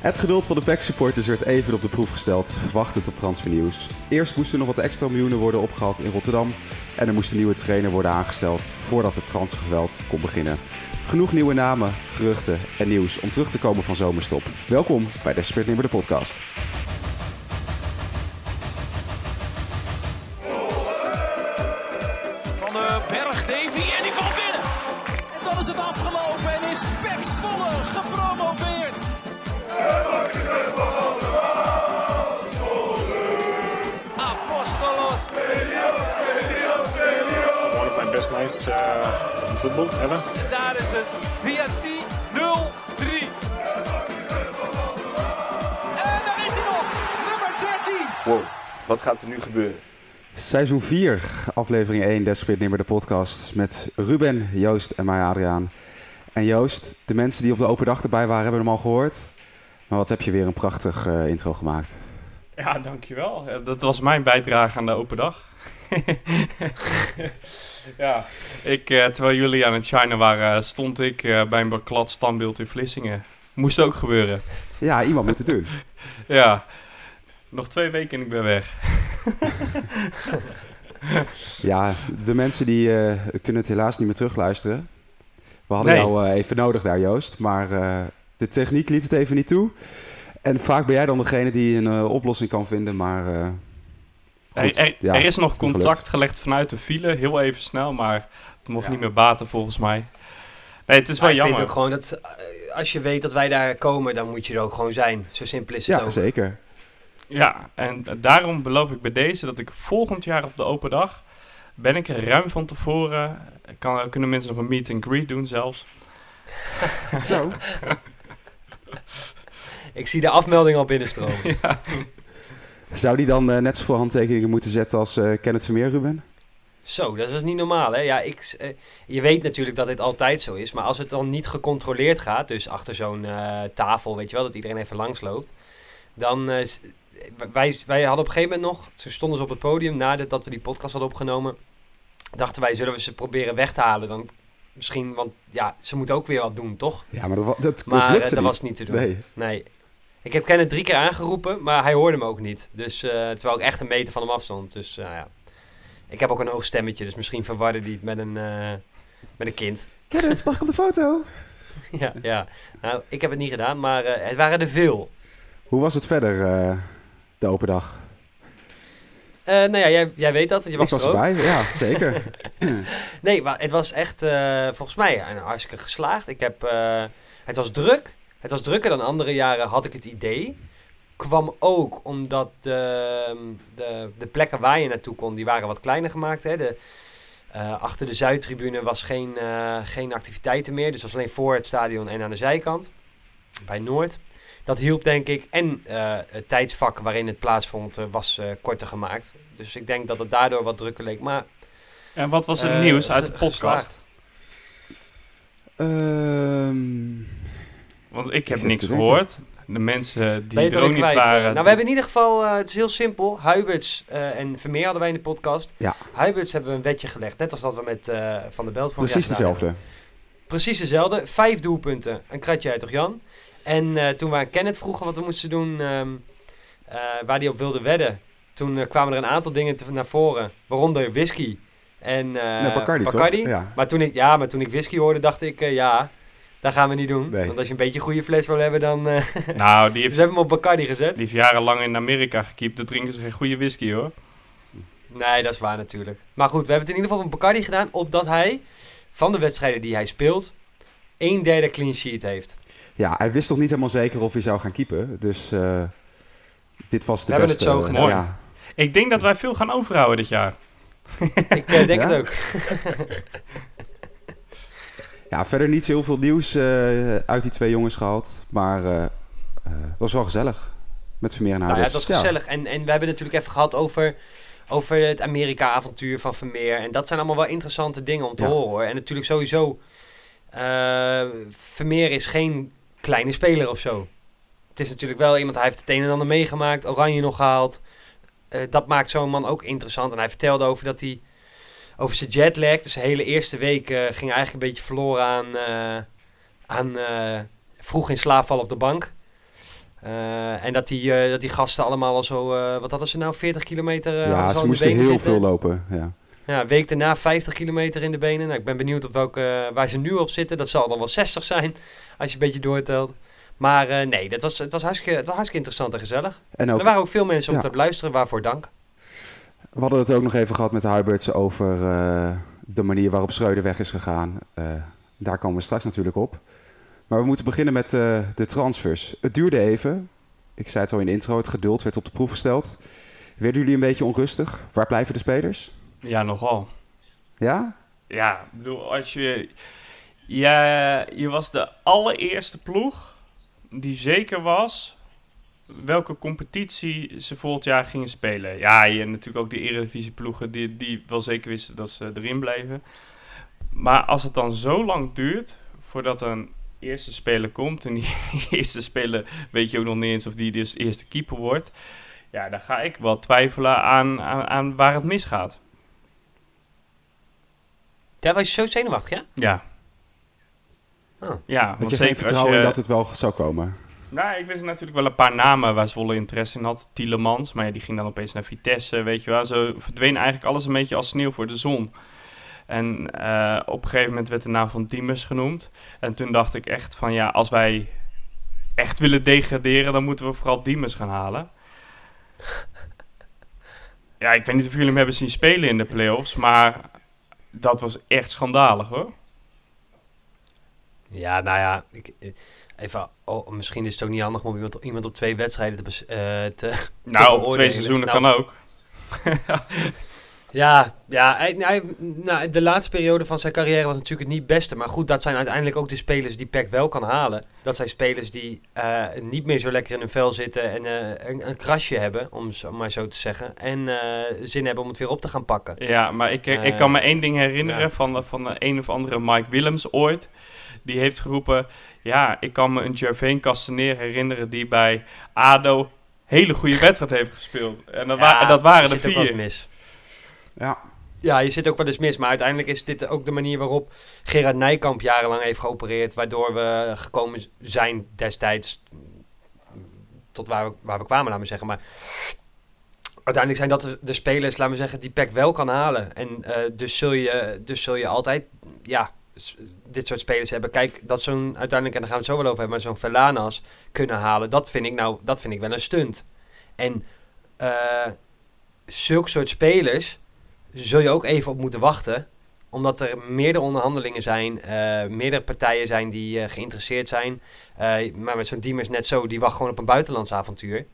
Het geduld van de PEC supporters werd even op de proef gesteld, wachtend op transfernieuws. Eerst moesten nog wat extra miljoenen worden opgehaald in Rotterdam en er moest een nieuwe trainer worden aangesteld voordat het transfergeweld kon beginnen. Genoeg nieuwe namen, geruchten en nieuws om terug te komen van zomerstop. Welkom bij Desperate Nimmer de podcast. Seizoen 4, aflevering 1, Desperate Nimmer de podcast met Ruben, Joost en mij Adriaan. En Joost, de mensen die op de open dag erbij waren hebben hem al gehoord. Maar wat heb je weer een prachtig eh, intro gemaakt. Ja, dankjewel. Dat was mijn bijdrage aan de open dag. ja, ik, eh, terwijl jullie aan het shinen waren, stond ik eh, bij een beklad standbeeld in Vlissingen. Moest ook gebeuren. Ja, iemand moet het doen. Ja, nog twee weken en ik ben weg. Ja, de mensen die eh, kunnen het helaas niet meer terugluisteren. We hadden Nee. jou eh, even nodig daar, Joost. Maar eh, de techniek liet het even niet toe. En vaak ben jij dan degene die een oplossing kan vinden, maar... eh, goed, er, er, ja, er is nog contact gelukt. gelegd vanuit de file, heel even snel, maar het mocht Ja. niet meer baten volgens mij. Nee, het is wel Maar ik vind jammer. ook gewoon dat als je weet dat wij daar komen, dan moet je er ook gewoon zijn. Zo simpel is het Ja, ook. zeker. Ja, en daarom beloof ik bij deze dat ik volgend jaar op de open dag ben ik er ruim van tevoren. Kan, kunnen mensen nog een meet and greet doen zelfs. Zo. Ik zie de afmelding al binnenstromen. Zou die dan eh, net zoveel handtekeningen moeten zetten als eh Kenneth Vermeer, Ruben? Zo, dat is niet normaal, hè? Ja, ik, eh, je weet natuurlijk dat dit altijd zo is, maar als het dan niet gecontroleerd gaat, dus achter zo'n eh, tafel, weet je wel, dat iedereen even langsloopt, dan... wij, wij hadden op een gegeven moment nog, toen stonden ze op het podium, nadat we die podcast hadden opgenomen, dachten wij, zullen we ze proberen weg te halen? Dan misschien, want ja, ze moeten ook weer wat doen, toch? Ja, maar dat, dat, Maar dat eh, dat niet. was niet te doen. Nee. Nee. Ik heb Kenneth drie keer aangeroepen, maar hij hoorde me ook niet. Dus, eh, terwijl ik echt een meter van hem afstond. Dus eh, ja. Ik heb ook een hoog stemmetje, dus misschien verwarde hij het met een, eh, met een kind. Kenneth, mag ik op de foto? ja, ja. Nou, ik heb het niet gedaan, maar het waren er veel. Hoe was het verder, de open dag? Eh, nou ja, jij, jij weet dat, want je was, ik was er erbij, ja, zeker. Nee, wa- het was echt eh, volgens mij een hartstikke geslaagd. Ik heb, eh, het was druk. Het was drukker dan andere jaren, had ik het idee. Kwam ook omdat de, de, de plekken waar je naartoe kon, die waren wat kleiner gemaakt. Hè. De, eh, achter de Zuidtribune was geen, eh, geen activiteiten meer. Dus was alleen voor het stadion en aan de zijkant. Bij Noord. Dat hielp denk ik. En eh, het tijdsvak waarin het plaatsvond eh, was eh, korter gemaakt. Dus ik denk dat het daardoor wat drukker leek. Maar En wat was het nieuws uit de podcast? Ehm, Want ik heb niks gehoord. De mensen die er ook niet kwijt? waren. Nou, we hebben in ieder geval, eh, het is heel simpel. Huiberts eh, en Vermeer hadden wij in de podcast. Ja. Huiberts hebben we een wetje gelegd. Net als dat we met eh, Van der Belt vorig precies dezelfde. Precies dezelfde. Vijf doelpunten. Een kratje uit toch Jan? En eh, toen we aan Kenneth vroegen wat we moesten doen, ehm, eh, waar hij op wilde wedden. Toen eh, kwamen er een aantal dingen te- naar voren. Waaronder whisky en eh nee, Bacardi, toch? Ja. Maar toen ik, ja, maar toen ik whisky hoorde, dacht ik, eh, ja, dat gaan we niet doen. Nee. Want als je een beetje een goede fles wil hebben, dan... eh Nou, die dus heeft, we hebben hem op Bacardi gezet. die heeft jarenlang in Amerika gekiept. Daar drinken ze geen goede whisky hoor. Nee, dat is waar natuurlijk. Maar goed, we hebben het in ieder geval op Bacardi gedaan, opdat hij van de wedstrijden die hij speelt, een derde clean sheet heeft. Ja, hij wist toch niet helemaal zeker of hij zou gaan keepen. Dus eh, dit was de We hebben het beste. zo gedaan. Ja. Ik denk dat wij veel gaan overhouden dit jaar. Ik eh, denk Ja? het ook. ja, verder niet zo heel veel nieuws eh, uit die twee jongens gehaald. Maar eh, eh, het was wel gezellig. Met Vermeer en Nou ja, het was gezellig. En, en we hebben het natuurlijk even gehad over, over het Amerika-avontuur van Vermeer. En dat zijn allemaal wel interessante dingen om te Ja. horen hoor. En natuurlijk sowieso, eh, Vermeer is geen kleine speler of zo. Het is natuurlijk wel iemand, hij heeft het een en ander meegemaakt, Oranje nog gehaald. Eh, dat maakt zo'n man ook interessant. En hij vertelde over dat hij, over zijn jetlag, dus de hele eerste week eh, ging hij eigenlijk een beetje verloren aan, eh, aan vroeg in slaap vallen op de bank. En dat die, dat die gasten allemaal al zo, wat hadden ze nou, 40 kilometer? ja, ze moesten heel zitten. veel lopen. Ja. Ja, week daarna 50 kilometer in de benen. Nou, ik ben benieuwd op welke, waar ze nu op zitten. Dat zal dan wel 60 zijn, als je een beetje doortelt. Maar eh, nee, dat was, het, was hartstikke, het was hartstikke interessant en gezellig. En Er waren ook veel mensen om ja. te luisteren, waarvoor dank. we hadden het ook nog even gehad met de Huiberts over eh, de manier waarop Schreuder weg is gegaan. Eh, daar komen we straks natuurlijk op. Maar we moeten beginnen met eh, de transfers. Het duurde even. Ik zei het al in de intro, het geduld werd op de proef gesteld. Werden jullie een beetje onrustig? Waar blijven de spelers? Ja, nogal. Ja? Ja, ik bedoel, als je... Ja, je was de allereerste ploeg die zeker was welke competitie ze volgend jaar gingen spelen. Ja, je hebt natuurlijk ook de Eredivisie ploegen die, die wel zeker wisten dat ze erin bleven. Maar als het dan zo lang duurt voordat een eerste speler komt... en die eerste speler weet je ook nog niet eens of die dus eerste keeper wordt... Ja, dan ga ik wel twijfelen aan, aan, aan waar het misgaat. Ja, was je zo zenuwachtig, ja? Ja. Oh. Ja, Had want je geen vertrouwen je- in dat het wel zou komen? Nou, ik wist natuurlijk wel een paar namen waar Zwolle interesse in had. Tielemans, maar ja, die ging dan opeens naar Vitesse, weet je wel. Zo verdween eigenlijk alles een beetje als sneeuw voor de zon. En eh, op een gegeven moment werd de naam van Diemers genoemd. En toen dacht ik echt van, ja, als wij echt willen degraderen, dan moeten we vooral Diemers gaan halen. Ja, ik weet niet of jullie hem hebben zien spelen in de play-offs, maar dat was echt schandalig hoor. Ja, nou ja, ik, eh, even, oh, misschien is het ook niet handig om iemand, iemand op twee wedstrijden te, eh, te Nou, op twee seizoenen Nou, kan ook. Ja, ja hij, hij- nou, de laatste periode van zijn carrière was natuurlijk het niet beste. Maar goed, dat zijn uiteindelijk ook de spelers die PEC wel kan halen. Dat zijn spelers die eh, niet meer zo lekker in hun vel zitten en een, een krasje hebben, om maar zo te zeggen. En zin hebben om het weer op te gaan pakken. Ja, maar ik, ik kan me één ding herinneren ja. van, van de een of andere Mike Willems ooit. Die heeft geroepen, ja, ik kan me een Jervain Castaneer herinneren die bij ADO hele goede wedstrijd heeft gespeeld. En dat, wa- dat waren je er zit ook wel eens vier. mis. Ja. Ja, je zit ook wel eens mis. Maar uiteindelijk is dit ook de manier waarop Gerard Nijkamp jarenlang heeft geopereerd. Waardoor we gekomen zijn destijds tot waar we, waar we kwamen, laten we zeggen. Maar uiteindelijk zijn dat de, de spelers, laten we zeggen, die PEC wel kan halen. En eh, dus, zul je, dus zul je altijd, ja, dit soort spelers hebben. Kijk, dat zo'n, uiteindelijk, en daar gaan we het zo wel over hebben, maar zo'n Verlanas kunnen halen. Dat vind ik nou, dat vind ik wel een stunt. En eh zulke soort spelers zul je ook even op moeten wachten. Omdat er meerdere onderhandelingen zijn, eh, meerdere partijen zijn die eh, geïnteresseerd zijn. Maar met zo'n Diemers net zo, die wacht gewoon op een buitenlands avontuur.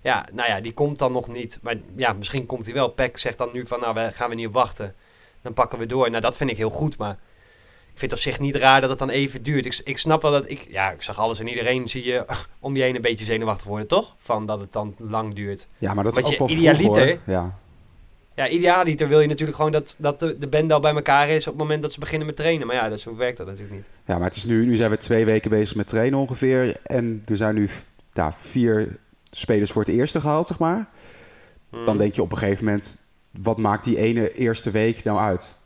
Ja, nou ja, die komt dan nog niet. Maar ja, misschien komt hij wel. Peck zegt dan nu van, nou, we gaan we niet op wachten. Dan pakken we door. Nou, dat vind ik heel goed, maar... Ik vind het op zich niet raar dat het dan even duurt. Ik, ik snap wel dat ik... Ja, ik zag alles en iedereen zie je om je heen een beetje zenuwachtig worden, toch? Van dat het dan lang duurt. ja, maar dat is Want ook je wel vroeg idealiter- Ja. Ja, idealiter wil je natuurlijk gewoon dat, dat de, de band al bij elkaar is op het moment dat ze beginnen met trainen. Maar ja, dat, zo werkt dat natuurlijk niet. ja, maar het is nu, nu zijn we twee weken bezig met trainen ongeveer. En er zijn nu ja, vier spelers voor het eerste gehaald, zeg maar. Hmm. Dan denk je op een gegeven moment, wat maakt die ene eerste week nou uit?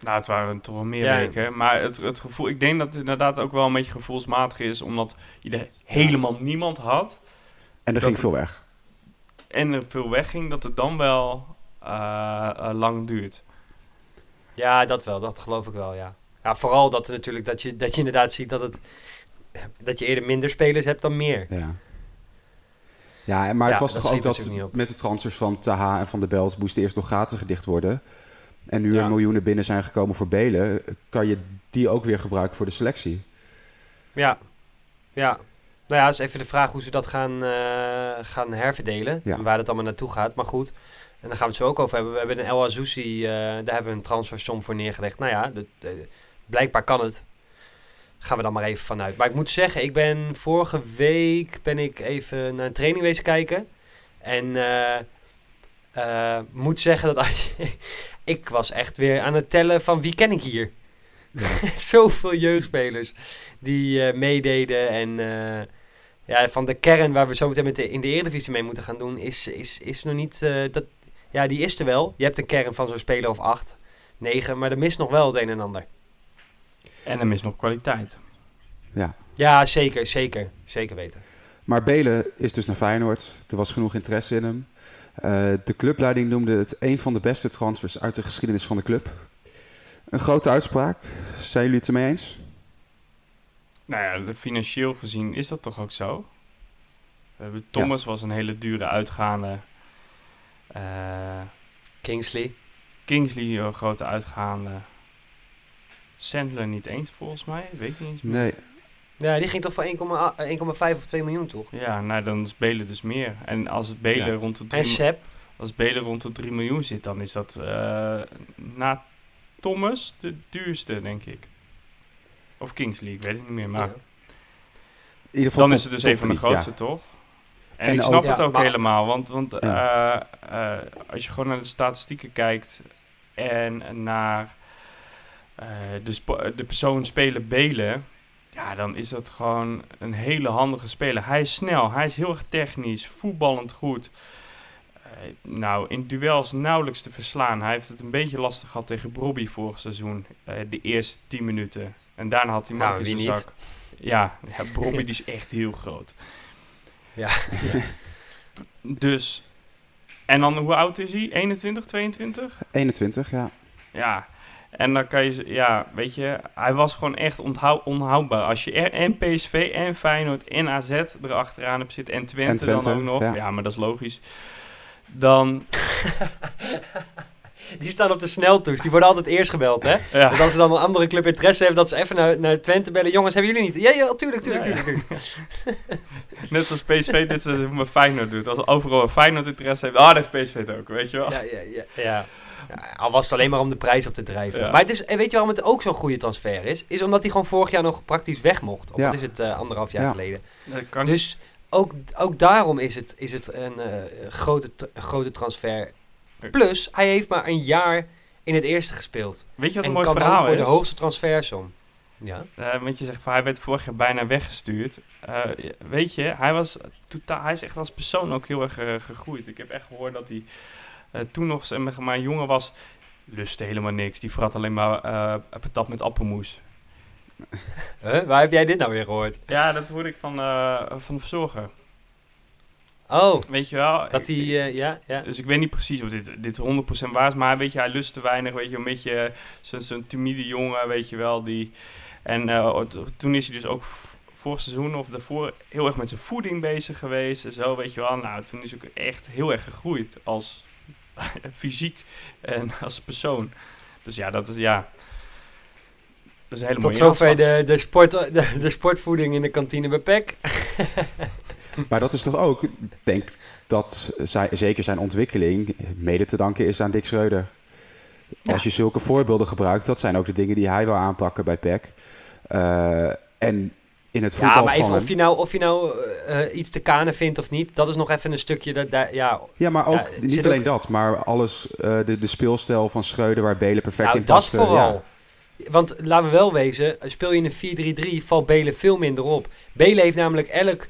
Nou, het waren toch wel meer Ja. weken. Maar het, het gevoel, ik denk dat het inderdaad ook wel een beetje gevoelsmatig is. Omdat je er helemaal niemand had. En er Dat- ging veel weg. En er veel wegging, dat het dan wel eh, eh, lang duurt. Ja, dat wel. Dat geloof ik wel, ja. Ja, vooral dat, er natuurlijk, dat, je, dat je inderdaad ziet dat, het, dat je eerder minder spelers hebt dan meer. Ja. Ja, en- maar het Ja, was toch ook dat met de transfers van Taha en Van de Belt moesten eerst nog gaten gedicht worden. En nu Ja. er miljoenen binnen zijn gekomen voor Belen, kan je die ook weer gebruiken voor de selectie. Ja, ja. Nou ja, is even de vraag hoe ze dat gaan, eh, gaan herverdelen. Ja. En waar dat allemaal naartoe gaat. Maar goed, en daar gaan we het zo ook over hebben. We hebben een El Azouzi, eh, daar hebben we een transfersom voor neergelegd. Nou ja, eh, blijkbaar kan het. Gaan we dan maar even vanuit. Maar ik moet zeggen, ik ben vorige week ben ik even naar een training wezen kijken. En eh, moet zeggen dat als je- ik was echt weer aan het tellen van wie ken ik hier. Zoveel jeugdspelers die eh, meededen. En eh, ja, van de kern waar we zo meteen met de, in de Eredivisie mee moeten gaan doen, is, is, is nog niet... eh, dat, ja, die is er wel. Je hebt een kern van zo'n speler of acht, negen, maar er mist nog wel het een en ander. En er is nog kwaliteit. Ja. Ja, zeker, zeker. Zeker weten. Maar Belen is dus naar Feyenoord. Er was genoeg interesse in hem. Eh, de clubleiding noemde het een van de beste transfers uit de geschiedenis van de club. Een grote uitspraak. Zijn jullie het ermee eens? Nou ja, financieel gezien is dat toch ook zo? We hebben Thomas was een hele dure uitgaande. Eh, Kingsley. Kingsley een grote uitgaande. Sandler niet eens volgens mij, weet ik niet eens meer. Nee. Ja, die ging toch voor 1,8 1,5 of 2 miljoen, toch? Ja, nou dan is Belen dus meer. En als het Belen Ja. rond de En 3 Sepp. als Belen rond de 3 miljoen zit, dan is dat eh, na Thomas de duurste, denk ik. Of Kingsley, ik weet het niet meer. Maar Ja. In ieder geval dan top- is het dus een van de ja. grootste, toch? En, En ik ook- snap Ja, het ook maar- helemaal, want, want Ja. eh, eh, als je gewoon naar de statistieken kijkt en naar eh, de, de persoon spelen Belen, ja, dan is dat gewoon een hele handige speler. Hij is snel, hij is heel erg technisch, voetballend goed. Eh, nou, in duels nauwelijks te verslaan. Hij heeft het een beetje lastig gehad tegen Brobby vorig seizoen, eh, de eerste 10 minuten. En daarna had hij Nou, in zijn niet? zak. Ja, ja Brobby die is echt heel groot. Ja. Dus, en dan hoe oud is hij? 21, 22? 21, ja. Ja, en dan kan je, ja, weet je, hij was gewoon echt onthou onhoudbaar. Als je er en PSV en Feyenoord en AZ erachteraan hebt zitten en Twente, En Twente, dan ook nog, ja. ja. maar dat is logisch. Dan, Die staan op de sneltoets. Die worden altijd eerst gebeld, hè? ja, Want als er dan een andere club interesse heeft, dat ze even naar, naar Twente bellen. Jongens, hebben jullie niet? Ja, ja, tuurlijk, tuurlijk, Ja, ja. tuurlijk. tuurlijk. net zoals PSV dit seizoen met Feyenoord doet. Als overal een Feyenoord interesse heeft, ah, dan heeft PSV het ook, weet je wel. Ja, ja, ja. ja. Ja, al was het alleen maar om de prijs op te drijven. Ja. Maar het is, en weet je waarom het ook zo'n goede transfer is? Is omdat hij gewoon vorig jaar nog praktisch weg mocht. Of Ja. wat is het, eh, anderhalf jaar Ja. geleden. Dat kan Dus ook, ook daarom is het, is het een eh, grote, grote transfer. Plus, hij heeft maar een jaar in het eerste gespeeld. Weet je wat En een mooi kan dan verhaal voor is? de hoogste transfersom. Ja. Eh, want je zegt van hij werd vorig jaar bijna weggestuurd. Eh, weet je, hij, was totaal, hij is echt als persoon ook heel erg gegroeid. Ik heb echt gehoord dat hij toen nog zeg maar, maar jongen was. Lustte helemaal niks. Die vrat alleen maar eh patat met appelmoes. Huh? Waar heb jij dit nou weer gehoord? Ja, dat hoorde ik van, eh, van de verzorger. Oh, Weet je wel? dat hij... Eh, ja, ja. Dus ik weet niet precies of dit, dit 100% waar is, maar weet je, hij lustte weinig, weet je, een beetje zo'n timide jongen, weet je wel, die... En eh, toen is hij dus ook vorig seizoen of daarvoor heel erg met zijn voeding bezig geweest en zo, weet je wel. Nou, toen is hij ook echt heel erg gegroeid als fysiek en als persoon. Dus ja, dat is, ja... Dat is een hele Tot zover de, de, sport, de, de sportvoeding in de kantine bij PEC. Maar dat is toch ook, ik denk dat zij, zeker zijn ontwikkeling mede te danken is aan Dick Schreuder. Als je zulke voorbeelden gebruikt, dat zijn ook de dingen die hij wil aanpakken bij PEC. Eh, en in het voetbal Ja, maar even of je nou, of je nou eh, eh, iets te kanen vindt of niet, dat is nog even een stukje. Dat, daar, ja, Ja, maar ook Ja, niet alleen ook- dat, maar alles, eh, de, de speelstijl van Schreuder waar Belen perfect nou, in dat paste. vooral. Want laten we wel wezen, speel je in een 4-3-3, valt Belen veel minder op. Belen heeft namelijk elk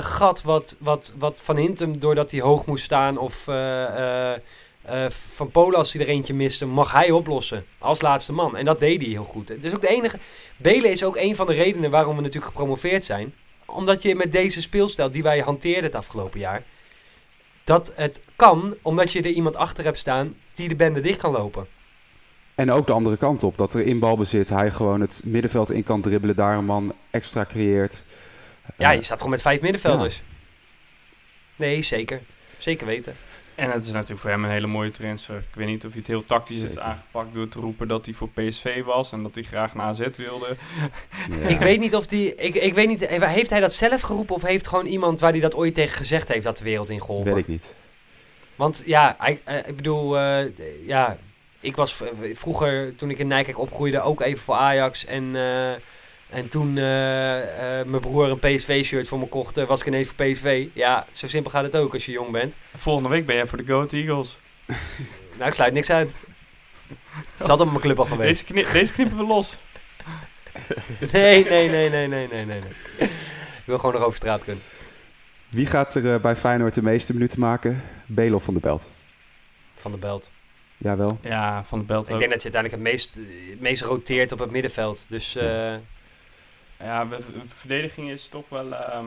gat wat, wat, wat Van Hintem, doordat hij hoog moest staan, of eh, Van Polen als hij er eentje miste, mag hij oplossen. Als laatste man. En dat deed hij heel goed. Het is ook de enige... Belen is ook een van de redenen waarom we natuurlijk gepromoveerd zijn. Omdat je met deze speelstijl die wij hanteerden het afgelopen jaar... Dat het kan, omdat je er iemand achter hebt staan die de bende dicht kan lopen. En ook de andere kant op, dat er in balbezit hij gewoon het middenveld in kan dribbelen, daar een man extra creëert. Ja, Eh, je staat gewoon met vijf middenvelders. Nee, zeker. Zeker weten. En het is natuurlijk voor hem een hele mooie transfer. Ik weet niet of hij het heel tactisch heeft aangepakt door te roepen dat hij voor PSV was en dat hij graag naar AZ wilde. ja. Ik weet niet of die... Ik, ik weet niet, heeft hij dat zelf geroepen of heeft gewoon iemand waar hij dat ooit tegen gezegd heeft dat de wereld in geholpen? Weet ik niet. Want ja, ik, eh, ik bedoel, eh, ja, ik was vroeger, toen ik in Nijkerk opgroeide, ook even voor Ajax. En, eh, en toen eh, eh, mijn broer een PSV-shirt voor me kocht, eh, was ik ineens voor PSV. Ja, zo simpel gaat het ook als je jong bent. Volgende week ben jij voor de Goat Eagles. Nou, ik sluit niks uit. Het is altijd op mijn club al geweest. Deze, kni deze knippen we los. Nee, nee, nee, nee, nee, nee, nee. nee. Ik wil gewoon nog over straat kunnen. Wie gaat er bij Feyenoord de meeste minuten maken? Belen of Van der Belt? Van de belt. Jawel. Ja, van de belt Ik ook. denk dat je uiteindelijk het meest, het meest roteert op het middenveld. Dus eh, Ja, we- verdediging is toch wel... ehm,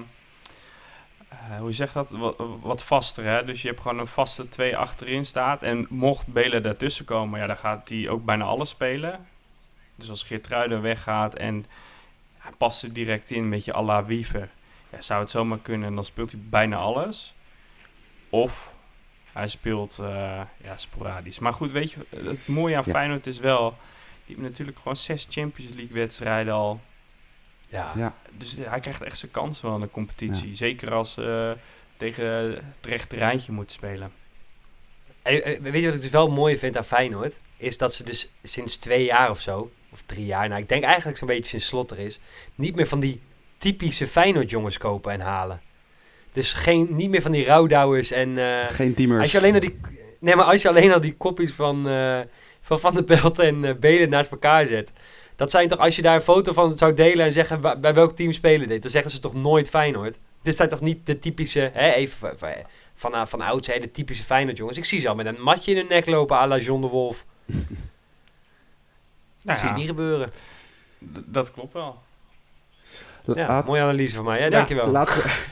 eh, hoe zeg dat, wat, wat vaster. Hè? Dus je hebt gewoon een vaste twee achterin staat. En mocht Belen daartussen komen, ja, dan gaat hij ook bijna alles spelen. Dus als Geertruiden weggaat en hij past er direct in, een beetje à la Wiever. Ja, zou het zomaar kunnen en dan speelt hij bijna alles. Of hij speelt eh, ja, sporadisch. Maar goed, weet je, het mooie aan Ja. Feyenoord is wel... Die hebben natuurlijk gewoon zes Champions League wedstrijden al. Ja. Ja. Dus hij krijgt echt zijn kans wel in de competitie. Zeker als ze tegen het rechte rijntje moeten spelen. Weet je wat ik dus wel mooi vind aan Feyenoord? Is dat ze dus sinds twee jaar of zo, of drie jaar, nou ik denk eigenlijk zo'n beetje sinds Slot er is, niet meer van die typische Feyenoord jongens kopen en halen. Dus geen, niet meer van die rouwdouwers en... eh, Geen teamers. als je alleen al die, nee, maar als je alleen al die kopjes van eh, van, van de Belt en Belen naast elkaar zet. Dat zijn toch, als je daar een foto van zou delen en zeggen bij welk team spelen dit, dan zeggen ze toch nooit Feyenoord. Dit zijn toch niet de typische, hè, even van, van, van, van de typische Feyenoord jongens. Ik zie ze al met een matje in hun nek lopen à la John de Wolf. Nou zie je niet gebeuren. d- dat klopt wel. Ja, Laat- mooie analyse van mij, hè? Ja, dankjewel. Laten we,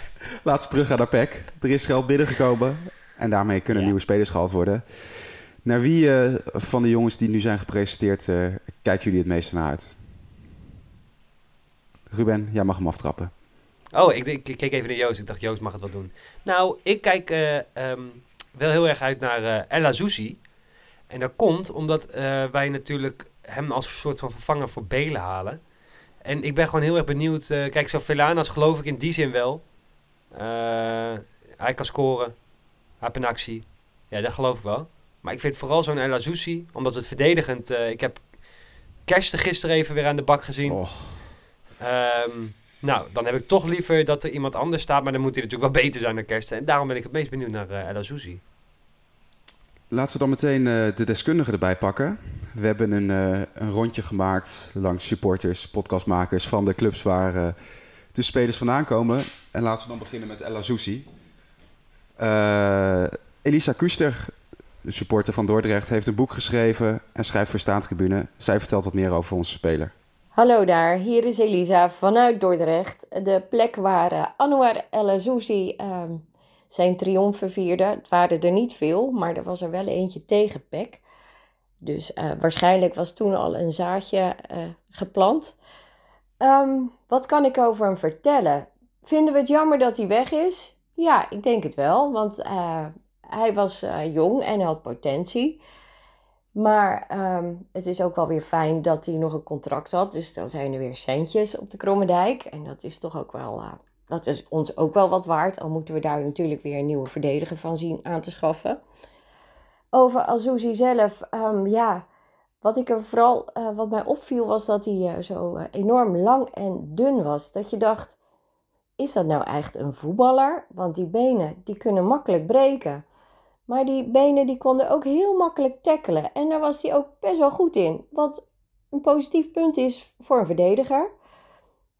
laten we teruggaan naar PEC. Er is geld binnengekomen en daarmee kunnen Ja. nieuwe spelers gehaald worden. Naar wie eh, van de jongens die nu zijn gepresenteerd eh, kijken jullie het meeste naar uit? Ruben, jij mag hem aftrappen. Oh, ik, ik, keek even naar Joost. Ik dacht, Joost mag het wel doen. Nou, ik kijk eh, ehm, wel heel erg uit naar eh El Azouzi. En dat komt omdat wij natuurlijk hem als soort van vervanger voor Belen halen. En ik ben gewoon heel erg benieuwd. kijk, zo Velanas geloof ik in die zin wel. Hij kan scoren. Hij heeft een actie. Ja, dat geloof ik wel. Maar ik vind vooral zo'n El Azouzi, omdat het verdedigend... eh, ik heb Kersten gisteren even weer aan de bak gezien. Oh, Ehm, nou, dan heb ik toch liever dat er iemand anders staat, maar dan moet hij natuurlijk wel beter zijn dan Kersten. En daarom ben ik het meest benieuwd naar uh, El laten we dan meteen eh, de deskundigen erbij pakken. We hebben een, een rondje gemaakt langs supporters, podcastmakers van de clubs waar de spelers vandaan komen. En laten we dan beginnen met El Azouzi. Elisa Kuster, de supporter van Dordrecht, heeft een boek geschreven en schrijft voor Staantribune. Zij vertelt wat meer over onze speler. Hallo daar, hier is Elisa vanuit Dordrecht. De plek waar eh, Anwar El Azouzi ehm, zijn triomfen vierde. Het waren er niet veel, maar er was er wel eentje tegen Peck. Dus eh, waarschijnlijk was toen al een zaadje eh, geplant. Ehm, wat kan ik over hem vertellen? Vinden we het jammer dat hij weg is? Ja, ik denk het wel, want hij was eh, jong en had potentie. Maar ehm, het is ook wel weer fijn dat hij nog een contract had. Dus dan zijn er weer centjes op de Krommendijk. En dat is toch ook wel, eh, dat is ons ook wel wat waard. Al moeten we daar natuurlijk weer een nieuwe verdediger van zien aan te schaffen. Over Azouzi zelf, ehm, ja, wat ik er vooral, eh, wat mij opviel was dat hij zo enorm lang en dun was. Dat je dacht, is dat nou echt een voetballer? Want die benen, die kunnen makkelijk breken. Maar die benen die konden ook heel makkelijk tackelen. En daar was hij ook best wel goed in. Wat een positief punt is voor een verdediger.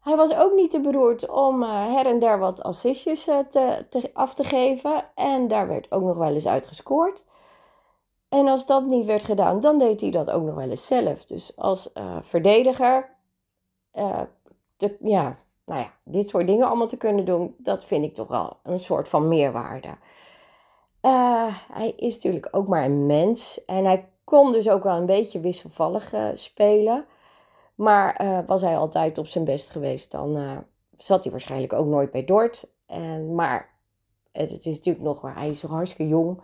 Hij was ook niet te beroerd om eh, her en der wat assistjes eh, te, te- af te geven. En daar werd ook nog wel eens uit gescoord. En als dat niet werd gedaan, dan deed hij dat ook nog wel eens zelf. Dus als eh, verdediger, te- ja, nou ja, dit soort dingen allemaal te kunnen doen, dat vind ik toch wel een soort van meerwaarde. Eh, hij is natuurlijk ook maar een mens. En hij kon dus ook wel een beetje wisselvallig eh, spelen. Maar eh, was hij altijd op zijn best geweest, dan zat hij waarschijnlijk ook nooit bij Dort. En, maar het, is natuurlijk nog, hij is nog hartstikke jong.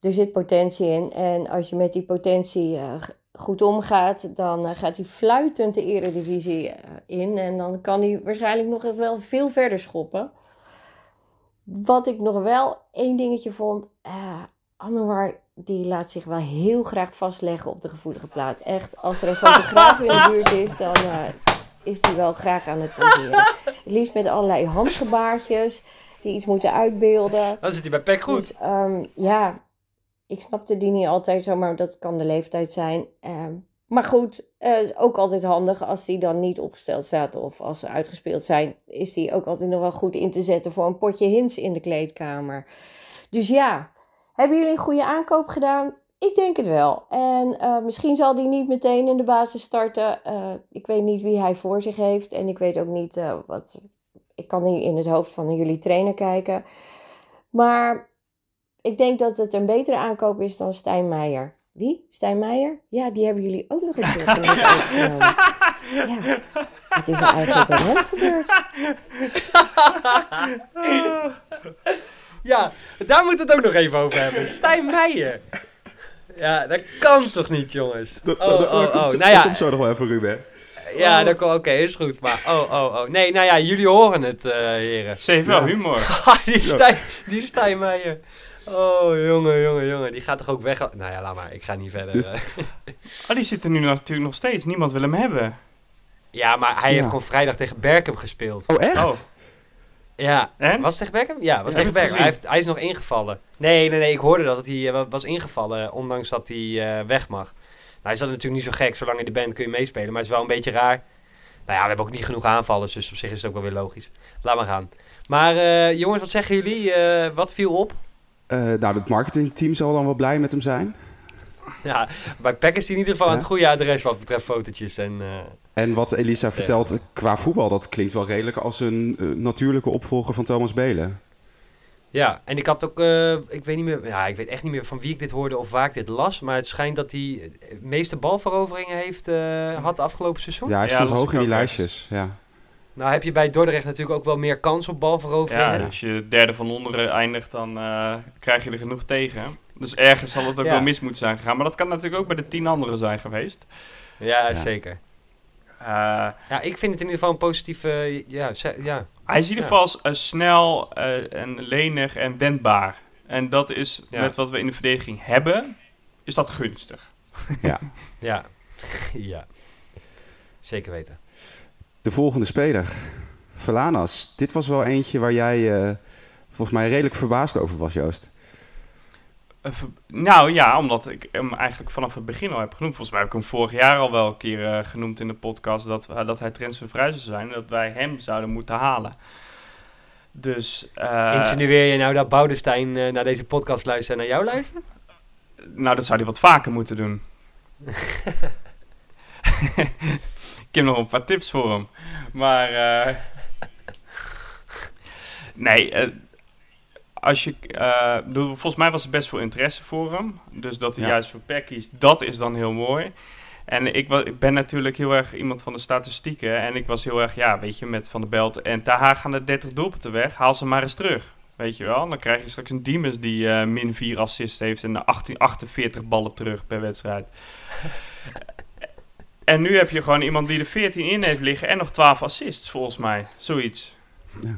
Er zit potentie in. En als je met die potentie goed omgaat, dan gaat hij fluitend de eredivisie in. En dan kan hij waarschijnlijk nog wel veel verder schoppen. Wat ik nog wel één dingetje vond. eh Anwar die laat zich wel heel graag vastleggen op de gevoelige plaat. Echt, als er een fotograaf in de buurt is, dan eh, is hij wel graag aan het poseren. Het liefst met allerlei handgebaartjes die iets moeten uitbeelden. Dan zit hij bij Peck goed. Dus ehm, ja, ik snapte die niet altijd zo, maar dat kan de leeftijd zijn. Ehm, maar goed, eh, ook altijd handig als die dan niet opgesteld staat of als ze uitgespeeld zijn, is die ook altijd nog wel goed in te zetten voor een potje hints in de kleedkamer. Dus ja, hebben jullie een goede aankoop gedaan? Ik denk het wel. En eh, misschien zal die niet meteen in de basis starten. Eh, ik weet niet wie hij voor zich heeft en ik weet ook niet wat ik kan niet in het hoofd van jullie trainer kijken. Maar ik denk dat het een betere aankoop is dan Stijn Meijer. Wie? Stijn Meijer? Ja, die hebben jullie ook nog een keer van ons overgenomen. Ja, wat is er eigenlijk bij hem gebeurd? Ja, daar moeten we het ook nog even over hebben. Stijn Meijer. Ja, dat kan toch niet, jongens? Dat, Oh, dat- dat oh, komt, oh. zo- Nou dat ja, komt zo nog wel even, Ruben. ja, dat kan- oké, is goed. Maar, oh, oh, oh. Nee, nou ja, jullie horen het, eh, heren. Ze heeft wel humor. die Stijn, die Stijn Meijer. Oh, jongen, jongen, jongen. Die gaat toch ook weg? Nou ja, laat maar. Ik ga niet verder. Dus- eh. Oh, die zit er nu natuurlijk nog steeds. Niemand wil hem hebben. Ja, maar hij Ja. heeft gewoon vrijdag tegen Berkham gespeeld. Oh, echt? Oh. Ja. En? Was het tegen Beckham? Ja, was Ja, tegen Beckham. Hij, heeft, hij is nog ingevallen. Nee, nee, nee. Ik hoorde dat hij eh, was ingevallen, ondanks dat hij eh, weg mag. Nou, hij is dat natuurlijk niet zo gek. Zolang in de band kun je meespelen. Maar het is wel een beetje raar. Nou ja, we hebben ook niet genoeg aanvallers. Dus op zich is het ook wel weer logisch. Laat maar gaan. Maar eh, jongens, wat zeggen jullie? Eh, wat viel op? Eh, nou, het marketingteam zal dan wel blij met hem zijn. Ja, bij Peck is hij in ieder geval aan Ja. het goede adres wat betreft fotootjes. En, eh, En wat Elisa vertelt qua voetbal, dat klinkt wel redelijk als een eh, natuurlijke opvolger van Thomas Belen. Ja, en ik had ook, eh, ik weet niet meer, ja, ik weet echt niet meer van wie ik dit hoorde of waar ik dit las, maar het schijnt dat hij de meeste balveroveringen heeft, eh, had afgelopen seizoen. Ja, hij stond hoog in die lijstjes. Ja. Nou heb je bij Dordrecht natuurlijk ook wel meer kans op balveroveringen. Ja, als je derde van onderen eindigt, dan eh, krijg je er genoeg tegen. Dus ergens zal het ook Ja. wel mis moeten zijn gegaan. Maar dat kan natuurlijk ook bij de tien anderen zijn geweest. Ja, Ja. zeker. Eh, Ja, ik vind het in ieder geval een positieve, ja, ze- ja. hij is in ieder Ja. geval als, eh, snel eh, en lenig en wendbaar. En dat is Ja. met wat we in de verdediging hebben, is dat gunstig. Ja. ja. Zeker weten. De volgende speler, Verlanas. Dit was wel eentje waar jij eh, volgens mij redelijk verbaasd over was, Joost. Eh, Nou ja, omdat ik hem eigenlijk vanaf het begin al heb genoemd. Volgens mij heb ik hem vorig jaar al wel een keer eh, genoemd in de podcast dat, dat hij transfervrij zou zijn. En dat wij hem zouden moeten halen. Dus, eh, Insinueer je nou dat Boudestein eh, naar deze podcast luistert en naar jou luistert? nou dat zou hij wat vaker moeten doen. ik heb nog een paar tips voor hem. Maar, eh, nee, eh, als je, eh, bedoel, volgens mij was er best veel interesse voor hem. Dus dat hij Ja. juist voor PEC kiest, dat is dan heel mooi. En ik, wa- ik ben natuurlijk heel erg iemand van de statistieken. En ik was heel erg, ja, weet je, met Van der Belt en Taha gaan de 30 doelpunten weg. Haal ze maar eens terug. Weet je wel, dan krijg je straks een Diemers die min 4 assists heeft en 18, 48 ballen terug per wedstrijd. En nu heb je gewoon iemand die er 14 in heeft liggen en nog 12 assists, volgens mij. Zoiets. Ja.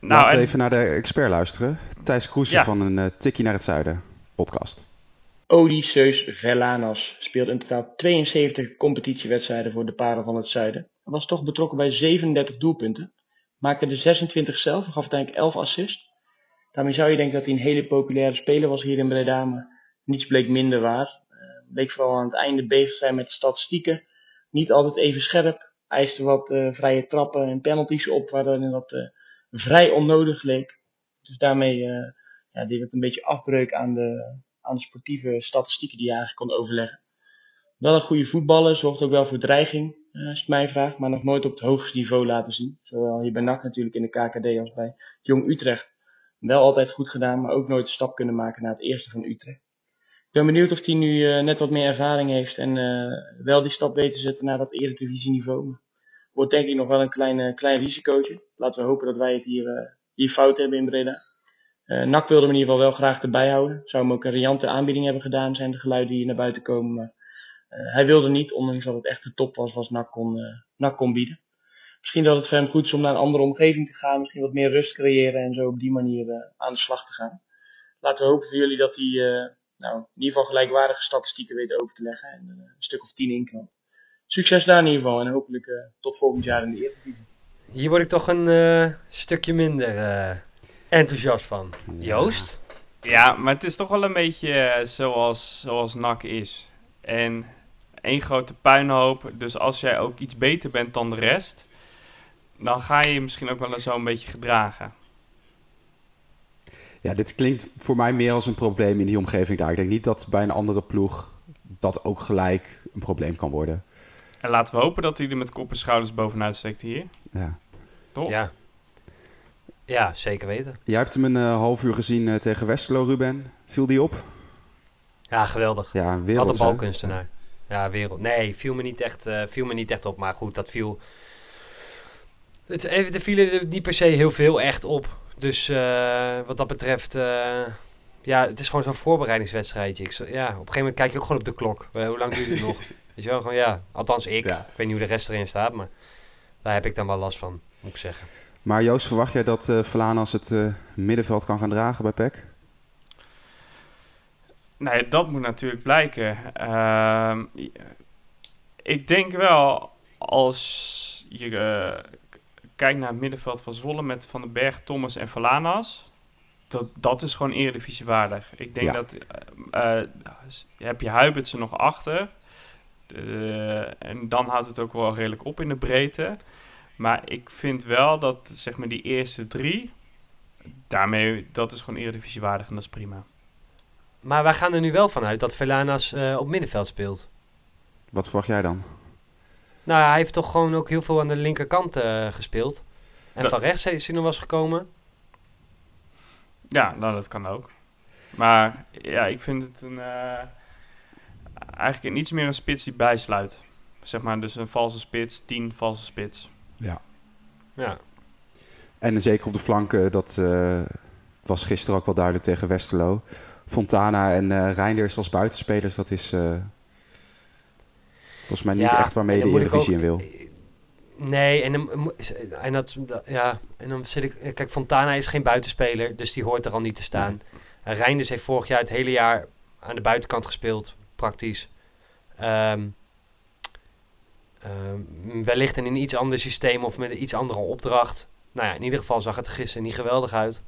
Nou, Laten we en- even naar de expert luisteren. Thijs Kroesen Ja. van een eh, Tikkie naar het Zuiden podcast. Odysseus Verlanas speelt in totaal 72 competitiewedstrijden voor de Paren van het Zuiden. Hij was toch betrokken bij 37 doelpunten. Maakte er 26 zelf en gaf uiteindelijk 11 assists. Daarmee zou je denken dat hij een hele populaire speler was hier in Breda, maar niets bleek minder waar. Bleek vooral aan het einde bezig zijn met statistieken. Niet altijd even scherp. Eiste wat eh, vrije trappen en penalties op, waardoor dat eh, vrij onnodig leek. Dus daarmee eh, ja, deed het een beetje afbreuk aan de, aan de sportieve statistieken die je eigenlijk kon overleggen. Wel een goede voetballer, zorgt ook wel voor dreiging, als je het maar nog nooit op het hoogste niveau laten zien. Zowel hier bij NAC natuurlijk in de KKD als bij Jong Utrecht. Wel altijd goed gedaan, maar ook nooit de stap kunnen maken naar het eerste van Utrecht. Ik ben benieuwd of hij nu eh, net wat meer ervaring heeft en eh, wel die stap weet te zetten naar dat eredivisieniveau. Wordt denk ik nog wel een klein, klein risicootje. Laten we hopen dat wij het hier, eh, hier fout hebben in Breda. Eh NAC wilde hem in ieder geval wel graag erbij houden. Zou hem ook een riante aanbieding hebben gedaan, zijn de geluiden die hier naar buiten komen. Hij wilde niet, ondanks dat het echt de top was wat NAC kon, NAC kon bieden. Misschien dat het voor hem goed is om naar een andere omgeving te gaan. Misschien wat meer rust creëren en zo op die manier aan de slag te gaan. Laten we hopen voor jullie dat hij nou, in ieder geval gelijkwaardige statistieken weet over te leggen. En eh, een stuk of tien inknapt. Succes daar in ieder geval en hopelijk eh, tot volgend jaar in de Eredivisie. Hier word ik toch een eh, stukje minder eh, enthousiast van. Joost? Ja, maar het is toch wel een beetje zoals, zoals NAC is. En één grote puinhoop. Dus als jij ook iets beter bent dan de rest, dan ga je je misschien ook wel zo een beetje gedragen. Ja, dit klinkt voor mij meer als een probleem in die omgeving daar. Ik denk niet dat bij een andere ploeg dat ook gelijk een probleem kan worden. En laten we hopen dat hij er met kop en schouders bovenuit steekt hier. Ja. Toch? Ja. Ja, zeker weten. Jij hebt hem een uh, half uur gezien uh, tegen Westerlo, Ruben. Viel die op? Ja, geweldig. Ja, wereld. Wat een balkunstenaar. Ja, wereld. Nee, viel me niet echt, uh, viel me niet echt op. Maar goed, dat viel... Het, even, er vielen er niet per se heel veel echt op. Dus wat dat betreft... ja, het is gewoon zo'n voorbereidingswedstrijdje. Ik, ja, op een gegeven moment kijk je ook gewoon op de klok. hoe lang duurt het nog? Weet je wel, gewoon ja. Althans ik. Ik weet niet hoe de rest erin staat, maar daar heb ik dan wel last van, moet ik zeggen. Maar Joost, verwacht jij dat uh, Vlaanderen het uh, middenveld kan gaan dragen bij PEC? Nee, dat moet natuurlijk blijken. Uh, ik denk wel, als je uh, kijkt naar het middenveld van Zwolle met Van den Berg, Thomas en Valanas, dat, dat is gewoon eredivisiewaardig. Ik denk ja. dat, heb je Huibertsen nog achter, en dan houdt het ook wel redelijk op in de breedte. Maar ik vind wel dat zeg maar die eerste drie, daarmee, dat is gewoon eredivisiewaardig en dat is prima. Maar wij gaan er nu wel vanuit dat Velanas uh, op middenveld speelt. Wat verwacht jij dan? Nou, hij heeft toch gewoon ook heel veel aan de linkerkant uh, gespeeld. En dat... van rechts is hij nog was gekomen. Ja, nou dat kan ook. Maar ja, ik vind het een, uh, eigenlijk iets meer een spits die bijsluit. Zeg maar, dus een valse spits, tien valse spits. Ja. Ja. En zeker op de flanken, dat uh, was gisteren ook wel duidelijk tegen Westerlo. Fontana en uh, Reinders als buitenspelers, dat is uh, volgens mij niet echt waarmee de Eredivisie in wil. Nee, en, dan, en, dat, ja, en dan zit ik... Kijk, Fontana is geen buitenspeler, dus die hoort er al niet te staan. Reinders heeft vorig jaar het hele jaar aan de buitenkant gespeeld, praktisch. Um, uh, wellicht in een iets ander systeem of met een iets andere opdracht. Nou ja, in ieder geval zag het er gisteren niet geweldig uit.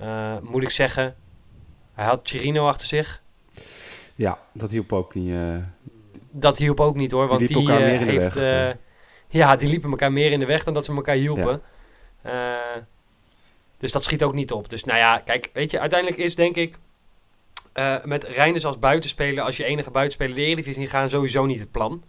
Uh, moet ik zeggen, hij had Chirino achter zich. Ja, dat hielp ook niet. Uh, dat hielp ook niet hoor, die want die elkaar meer in heeft, de weg. ja, die liepen elkaar meer in de weg dan dat ze elkaar hielpen. Ja. dus dat schiet ook niet op. Dus nou ja, kijk, weet je, uiteindelijk is denk ik met Reinders als buitenspeler, als je enige buitenspeler de Eredivisie gaan, sowieso niet het plan.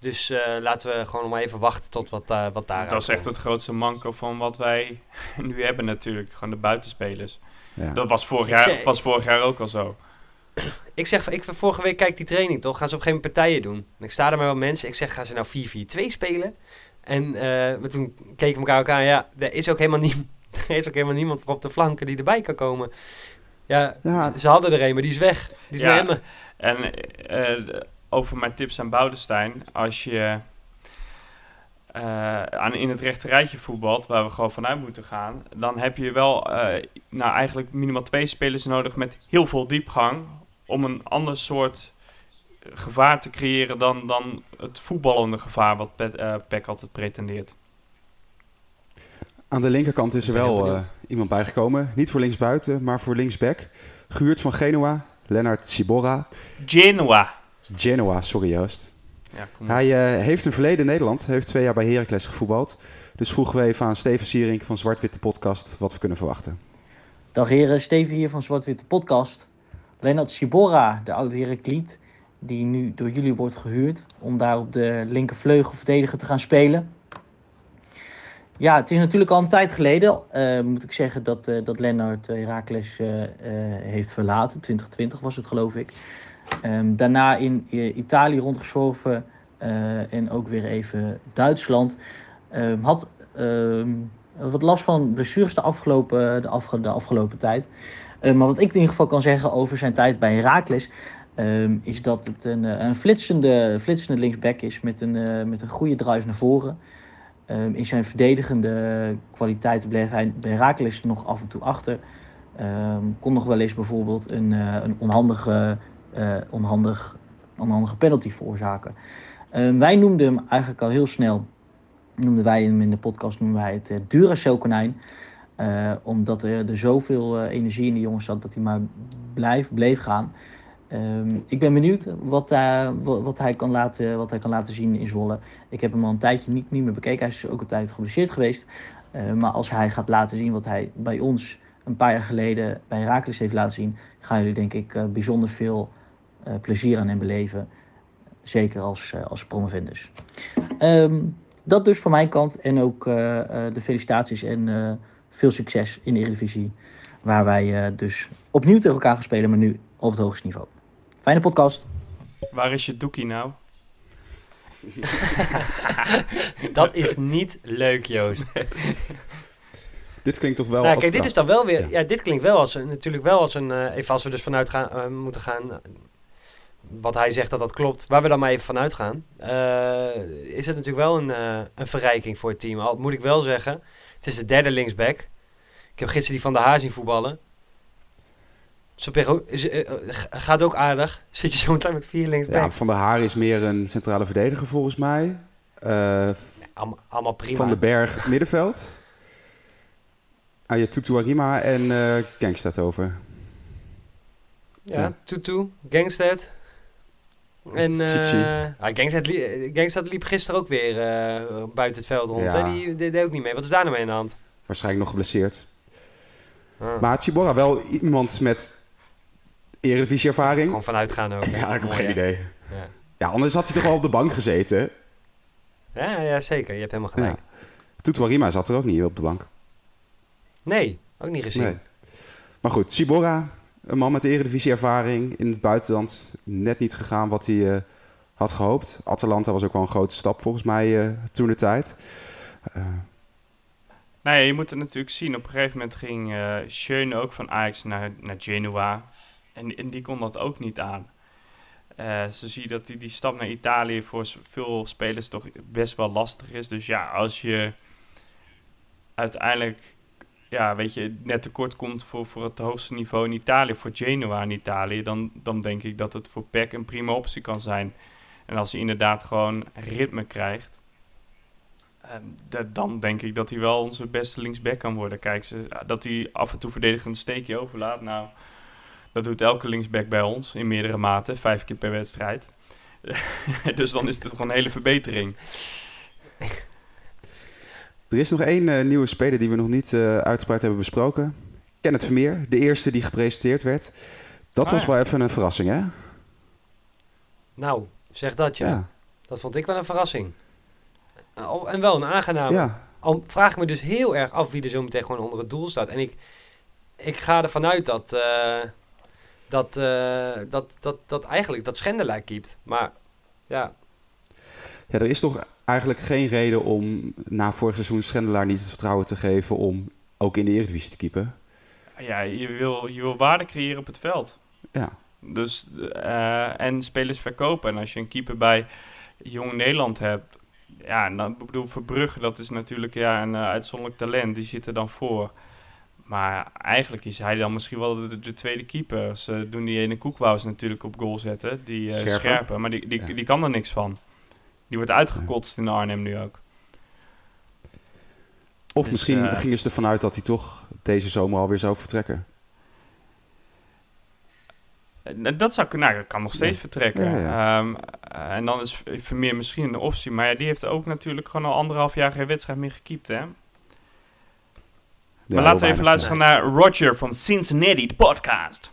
Dus uh, laten we gewoon nog maar even wachten tot wat, uh, wat daar Dat is echt het grootste manco van wat wij nu hebben natuurlijk. Gewoon de buitenspelers. Ja. Dat was vorig, jaar, was vorig jaar ook al zo. Ik zeg, ik, vorige week kijk die training toch, gaan ze op geen partijen doen. En ik sta er maar wel mensen, ik zeg, gaan ze nou 4-4-2 spelen? En uh, toen keken we elkaar ook aan, ja, er is ook helemaal, nie, er is ook helemaal niemand op de flanken die erbij kan komen. Ja, ja. Ze, ze hadden er een, maar die is weg. Die is ja. met En over mijn tips aan Boudestein. Als je uh, aan, in het rechte rijtje voetbalt, waar we gewoon vanuit moeten gaan, dan heb je wel uh, nou, eigenlijk minimaal twee spelers nodig met heel veel diepgang om een ander soort gevaar te creëren dan, dan het voetballende gevaar wat Pet, uh, Peck altijd pretendeert. Aan de linkerkant is er wel iemand bijgekomen. Niet voor linksbuiten, maar voor linksback. Gehuurd van Genoa, Lennart Ciborra. Genoa. Genoa, sorry Joost. Ja, hij uh, heeft een verleden in Nederland. Hij heeft twee jaar bij Heracles gevoetbald. Dus vroegen we even aan Steven Sierink van Zwart-Witte Podcast wat we kunnen verwachten. Dag heren, Steven hier van Zwart-Witte Podcast. Lennart Sibora, de oude Herakliet, die nu door jullie wordt gehuurd om daar op de linkervleugel verdediger te gaan spelen. Ja, het is natuurlijk al een tijd geleden, uh, moet ik zeggen, dat, uh, dat Lennart Heracles heeft verlaten. 2020 was het geloof ik. Um, daarna in Italië rondgeschoven en ook weer even Duitsland. Um, had um, wat last van blessures de afgelopen, de de afgelopen tijd. Maar wat ik in ieder geval kan zeggen over zijn tijd bij Heracles... is dat het een, een flitsende, flitsende linksback is met een, uh, met een goede drive naar voren. in zijn verdedigende kwaliteiten bleef hij bij Heracles nog af en toe achter. kon nog wel eens bijvoorbeeld een, een onhandige uh, onhandig, onhandige penalty veroorzaken. Wij noemden hem eigenlijk al heel snel, noemden wij hem in de podcast, noemden wij het uh, Duracell-konijn. Uh, omdat er, er zoveel energie in de jongens zat dat hij maar blijf, bleef gaan. Um, ik ben benieuwd wat, wat, wat, hij kan laten, wat hij kan laten zien in Zwolle. Ik heb hem al een tijdje niet, niet meer bekeken. Hij is ook een tijd geblesseerd geweest. maar als hij gaat laten zien wat hij bij ons een paar jaar geleden bij Herakles heeft laten zien, gaan jullie denk ik bijzonder veel plezier aan en beleven. Zeker als, als promovendus. Um, dat dus van mijn kant. En ook de felicitaties en veel succes in de Eredivisie. Waar wij eh, dus opnieuw tegen elkaar gaan spelen, maar nu op het hoogste niveau. Fijne podcast. Waar is je doekie nou? Dat is niet leuk, Joost. Dit klinkt toch wel Nou, als kijk, dit is dan wel weer. Ja. Ja, dit klinkt wel als een, natuurlijk wel als een. eh, even als we dus vanuit gaan, eh, moeten gaan. wat hij zegt dat dat klopt. Waar we dan maar even vanuit gaan. eh, is het natuurlijk wel een, eh, een verrijking voor het team. Al moet ik wel zeggen. Het is de derde linksback. Ik heb gisteren die van de Haar zien voetballen. Eh, eh, gaat ook aardig. Zit je zo meteen met vier Ja, linksbacks. Van der Haar is meer een centrale verdediger volgens mij. Eh, Allemaal, allemaal prima. van den Berg middenveld. Ayatutu Arima en Genk staat over. Ja, Ja. Tutu, Gangstead. En Chichi. eh ah, Gangstead, li- liep gisteren ook weer eh, buiten het veld rond. Ja. Hè? Die, die deed ook niet mee. Wat is daar nou mee aan de hand? Waarschijnlijk nog geblesseerd. Ah, Maar Chibora wel iemand met Eredivisie-ervaring. Gewoon vanuit gaan ook. hè? Ja, ik heb geen idee. Ja. Ja, anders had hij toch al op de bank gezeten. Ja, ja, zeker. Je hebt helemaal Ja. gelijk. Tutu Arima zat er ook niet op de bank. Nee, ook niet gezien. Nee. Maar goed, Chibora, een man met Eredivisie-ervaring. In het buitenland net niet gegaan wat hij eh, had gehoopt. Atalanta was ook wel een grote stap volgens mij eh, toen de tijd. Nou ja, je moet het natuurlijk zien. Op een gegeven moment ging Schöne ook van Ajax naar, naar Genoa. En, en die kon dat ook niet aan. Eh zo zie je dat die, die stap naar Italië voor veel spelers toch best wel lastig is. Dus ja, als je uiteindelijk ja, weet je, net tekort komt voor, voor het hoogste niveau in Italië, voor Genoa in Italië, dan, dan denk ik dat het voor PEC een prima optie kan zijn. En als hij inderdaad gewoon ritme krijgt, Ehm, da- dan denk ik dat hij wel onze beste linksback kan worden. Kijk, ze, dat hij af en toe verdedigend een steekje overlaat. Nou, dat doet elke linksback bij ons in meerdere maten, vijf keer per wedstrijd. dus dan is het gewoon een hele verbetering. Er is nog één eh, nieuwe speler die we nog niet eh, uitgebreid hebben besproken. Kenneth Vermeer, de eerste die gepresenteerd werd. Dat Ah, was wel even een verrassing, hè? Nou, zeg dat ja. Ja. Dat vond ik wel een verrassing. Eh, oh, En wel een aangename. ja. Al vraag ik me dus heel erg af wie er zo meteen gewoon onder het doel staat. En ik, ik ga ervan uit dat, dat, dat, dat, dat eigenlijk dat Schendelaar keept. Maar ja, Ja, er is toch eigenlijk geen reden om na vorig seizoen Schendelaar niet het vertrouwen te geven om ook in de Eredivisie te keepen. Ja, je wil, je wil waarde creëren op het veld. Ja. Dus, eh, en spelers verkopen. En als je een keeper bij Jong Nederland hebt... Ja, dan ik bedoel Verbrugge, dat is natuurlijk ja, een eh, uitzonderlijk talent. Die zit er dan voor. Maar eigenlijk is hij dan misschien wel de, de tweede keeper. Ze doen die ene Koekwous natuurlijk op goal zetten. Die eh Scherpe. scherpe. Maar die, die, Ja. die kan er niks van. Die wordt uitgekotst in Arnhem nu ook. Of Dus, misschien eh, gingen ze ervan uit dat hij toch deze zomer alweer zou vertrekken. Eh, Dat zou kunnen, nou, kan nog steeds Ja. vertrekken. Ja, ja. Ehm, eh, en dan is Vermeer misschien een optie. Maar ja, die heeft ook natuurlijk gewoon al anderhalf jaar geen wedstrijd meer gekiept, hè? Ja, maar laten we even luisteren naar Roger van Cincinnati, de podcast.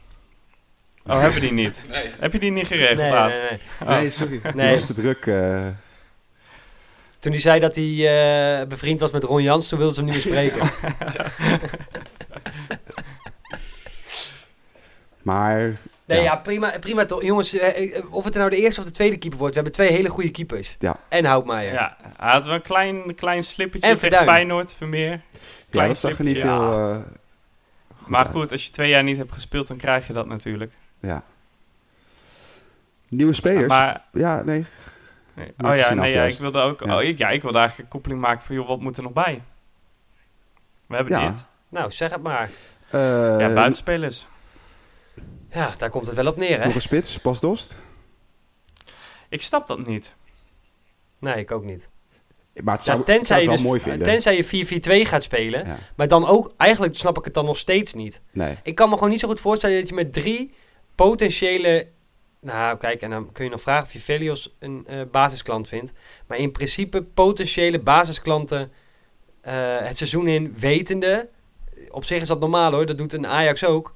Oh, hebben we die niet? Heb je die niet geregeld? nee, nee, nee. Oh. Nee, sorry. Nee. Die was te druk. eh. Toen hij zei dat hij eh, bevriend was met Ron Jans, toen wilden ze hem niet meer spreken. maar Nee, Ja. ja, prima, prima toch. Jongens, eh, eh, of het nou de eerste of de tweede keeper wordt, we hebben twee hele goede keepers. Ja. En Houtmaier. Ja, hij had wel een klein, klein slippertje En tegen Verduin. Feyenoord, Vermeer. ja, dat zag er niet heel goed maar uit. goed, als je twee jaar niet hebt gespeeld, dan krijg je dat natuurlijk. Ja. Nieuwe spelers. Maar, Ja, nee. Nee. Oh je ja, nee, ja, ik wilde ook, Ja. oh, ik, ja, ik wilde eigenlijk een koppeling maken van, joh, wat moet er nog bij? We hebben Ja. dit. Nou, zeg het maar. Eh, Ja, buitenspelers. Ja, daar komt het wel op neer, hè? nog een spits, Bas Dost. Ik snap dat niet. Nee, ik ook niet. Maar het zou, tenzij, zou je het wel dus, mooi vinden. tenzij je 4-4-2 gaat spelen. Ja. Maar dan ook, eigenlijk snap ik het dan nog steeds niet. Nee. Ik kan me gewoon niet zo goed voorstellen dat je met drie potentiële... Nou, kijk, en dan kun je nog vragen of je Velios een eh, basisklant vindt. Maar in principe potentiële basisklanten eh, het seizoen in wetende... Op zich is dat normaal hoor, dat doet een Ajax ook.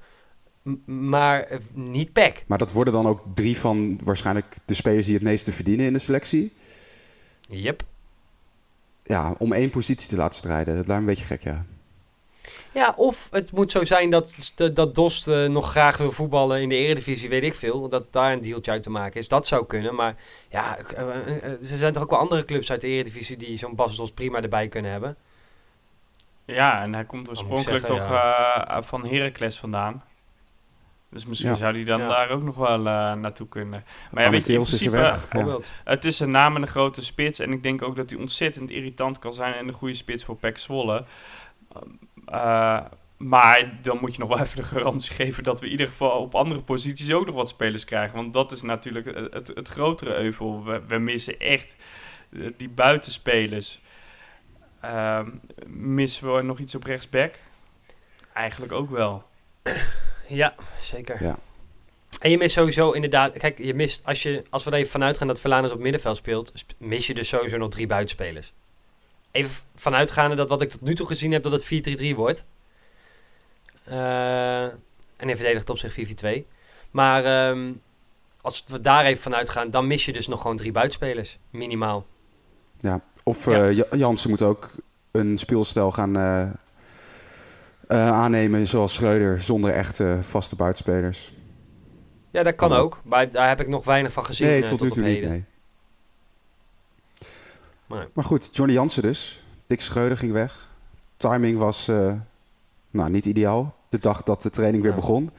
M- maar eh, niet PEC. Maar dat worden dan ook drie van waarschijnlijk de spelers die het meeste verdienen in de selectie. Yep. Ja, om één positie te laten strijden. Dat lijkt me een beetje gek, ja. Ja, of het moet zo zijn dat, dat, Dost eh, nog graag wil voetballen in de eredivisie, weet ik veel. Dat daar een dealtje uit te maken is. Dat zou kunnen. Maar ja, eh, eh, er zijn toch ook wel andere clubs uit de eredivisie die zo'n Bas Dost prima erbij kunnen hebben. Ja, en hij komt oorspronkelijk zeggen, toch eh, van Heracles vandaan. Dus misschien Ja. zou hij dan Ja. daar ook nog wel eh, naartoe kunnen. Maar ja, weet je, in Amateus is er principe, weg. Bijvoorbeeld. Het is een naam en een grote spits. En ik denk ook dat hij ontzettend irritant kan zijn. En een goede spits voor Pek Zwolle. Eh, maar dan moet je nog wel even de garantie geven dat we in ieder geval op andere posities ook nog wat spelers krijgen. Want dat is natuurlijk het, het, het grotere euvel. We, we missen echt eh, die buitenspelers. Ehm, missen we nog iets op rechtsback? Eigenlijk ook wel. Ja, zeker. Ja. En je mist sowieso inderdaad... Kijk, je mist, als, je, als we er even vanuit gaan dat Verlaners op middenveld speelt... sp- mis je dus sowieso nog drie buitenspelers. Even vanuitgaande dat wat ik tot nu toe gezien heb... dat het 4-3-3 wordt. Eh, en in verdedigd op zich 4-4-2. Maar ehm, als we daar even vanuit gaan... dan mis je dus nog gewoon drie buitenspelers. Minimaal. Ja. Of Ja. eh, Ja- Jansen moet ook een speelstijl gaan eh, eh, aannemen zoals Schreuder, zonder echte vaste buitenspelers. Ja, dat kan Kan ook. Maar daar heb ik nog weinig van gezien nee, eh, tot nu toe niet, nee. Maar- Maar goed, Johnny Jansen dus. Dick Schreuder ging weg. Timing was eh, nou, niet ideaal. De dag dat de training weer Ja. begon.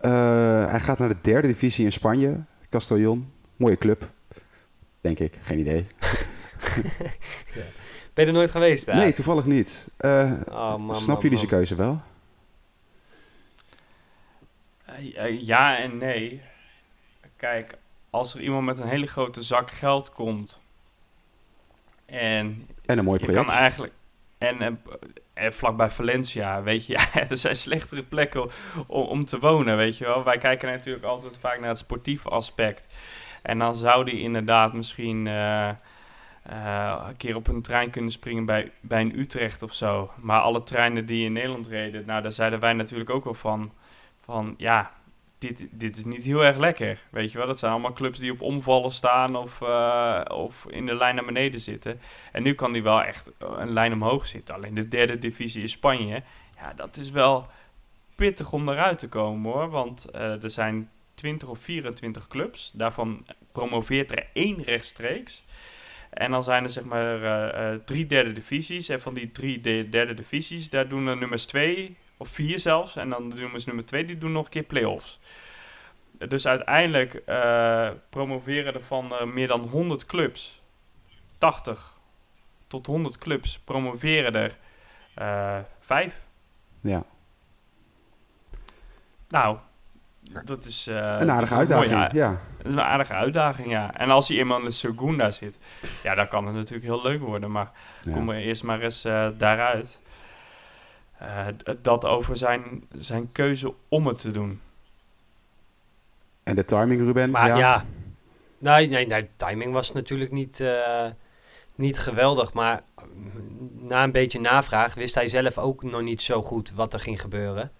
Eh, hij gaat naar de derde divisie in Spanje. Castellon. Mooie club. Denk ik. Geen idee. Ben je er nooit geweest? daar? Nee, toevallig niet. Eh, Oh, man, snap man, jullie zijn keuze wel? Ja en nee. Kijk, als er iemand met een hele grote zak geld komt en En een mooi je project. kan eigenlijk en, en, en vlakbij Valencia, weet je, ja, er zijn slechtere plekken om, om te wonen, weet je wel. Wij kijken natuurlijk altijd vaak naar het sportieve aspect. En dan zou die inderdaad misschien eh, eh, een keer op een trein kunnen springen bij, bij een Utrecht of zo. Maar alle treinen die in Nederland reden, nou, daar zeiden wij natuurlijk ook wel van, van ja, dit, dit is niet heel erg lekker. Weet je wel, dat zijn allemaal clubs die op omvallen staan of, eh, of in de lijn naar beneden zitten. En nu kan die wel echt een lijn omhoog zitten. Alleen de derde divisie in Spanje, ja, dat is wel pittig om eruit te komen hoor. Want eh, er zijn 20 of 24 clubs. Daarvan promoveert er één rechtstreeks. En dan zijn er zeg maar eh, drie derde divisies. En van die drie de- derde divisies, daar doen er nummers twee of vier zelfs. En dan de nummers nummer twee, die doen nog een keer play-offs. Dus uiteindelijk eh, promoveren er van eh, meer dan 100 clubs, 80 tot 100 clubs, promoveren er eh, vijf. Ja. Nou, dat is... eh, Een aardige mooi, uitdaging. ja. Dat is een aardige uitdaging, ja. En als hij eenmaal in de Segunda zit, ja, dan kan het natuurlijk heel leuk worden. Maar Ja. kom er eerst maar eens eh, daaruit. Eh, dat over zijn, zijn keuze om het te doen. En de timing, Ruben? Maar ja, Nee, nee, nee, timing was natuurlijk niet, eh, niet geweldig. Maar mm, na een beetje navraag wist hij zelf ook nog niet zo goed wat er ging gebeuren.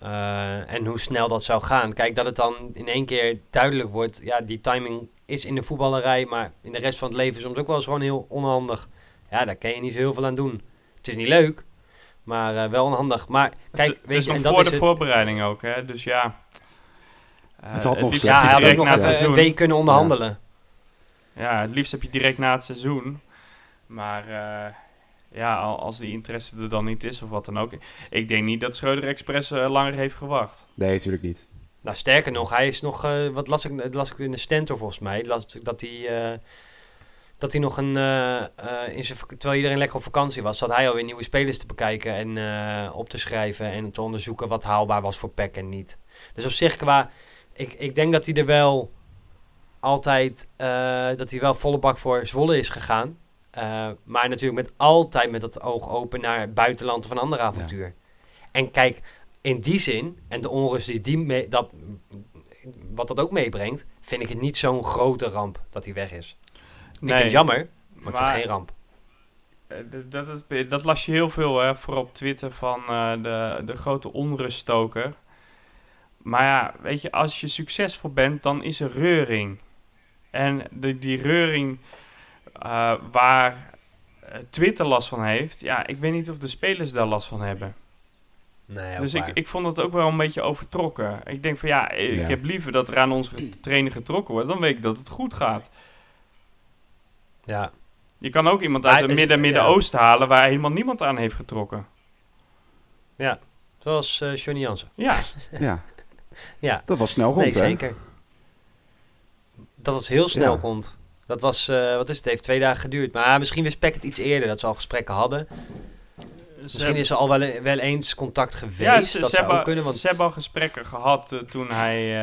Eh, en hoe snel dat zou gaan. Kijk, dat het dan in één keer duidelijk wordt. Ja, die timing is in de voetballerij, maar in de rest van het leven soms ook wel eens gewoon heel onhandig. Ja, daar kan je niet zo heel veel aan doen. Het is niet leuk, maar eh, wel onhandig. Maar kijk, het, het weet is je, nog en dat voor is de het. voorbereiding ook, hè. Dus ja. Eh, Het had nog Ja, hij direct nog na het een seizoen. week kunnen onderhandelen. Ja, het liefst heb je direct na het seizoen. Maar eh, ja, al- als die interesse er dan niet is of wat dan ook. Ik denk niet dat Schreuder Express eh, langer heeft gewacht. Nee, natuurlijk niet. Nou, sterker nog, hij is nog, eh, wat las ik, dat las ik in de Stentor volgens mij, las ik dat hij, eh, dat hij nog een, eh, eh, in zijn, terwijl iedereen lekker op vakantie was, zat hij alweer nieuwe spelers te bekijken en eh, op te schrijven en te onderzoeken wat haalbaar was voor PEC en niet. Dus op zich qua, ik, ik denk dat hij er wel altijd, dat hij wel volle bak voor Zwolle is gegaan. Maar natuurlijk met altijd met dat oog open naar het buitenland of een ander avontuur. En kijk, in die zin, en de onrust die, die mee, dat, wat dat ook meebrengt, vind ik het niet zo'n grote ramp dat hij weg is. Ik vind het jammer, maar, ik vind het geen ramp. eh, dat, dat, dat las je heel veel, hè, vooral op Twitter, van eh, de, de grote onruststoker. Maar ja, weet je, als je succesvol bent, dan is er reuring. En de, die reuring eh, waar eh, Twitter last van heeft. Ja, ik weet niet of de spelers daar last van hebben. Nee, dus ik, ik vond het ook wel een beetje overtrokken. Ik denk van ja, ik Ja. heb liever dat er aan onze trainer getrokken wordt. Dan weet ik dat het goed gaat. Ja. Je kan ook iemand uit het het is- midden Midden-Oosten halen waar helemaal niemand aan heeft getrokken. Zoals eh Johnny Jansen. Ja, Ja, Ja, dat was snel nee, rond, hè? zeker. Dat het heel snel Ja. komt. Dat was, eh, wat is het, heeft twee dagen geduurd. Maar misschien wist Peck het iets eerder, dat ze al gesprekken hadden. Misschien is er al wel, wel eens contact geweest. ja, ze, dat ze zou hebben, ook kunnen, want ze hebben al gesprekken gehad eh, toen hij...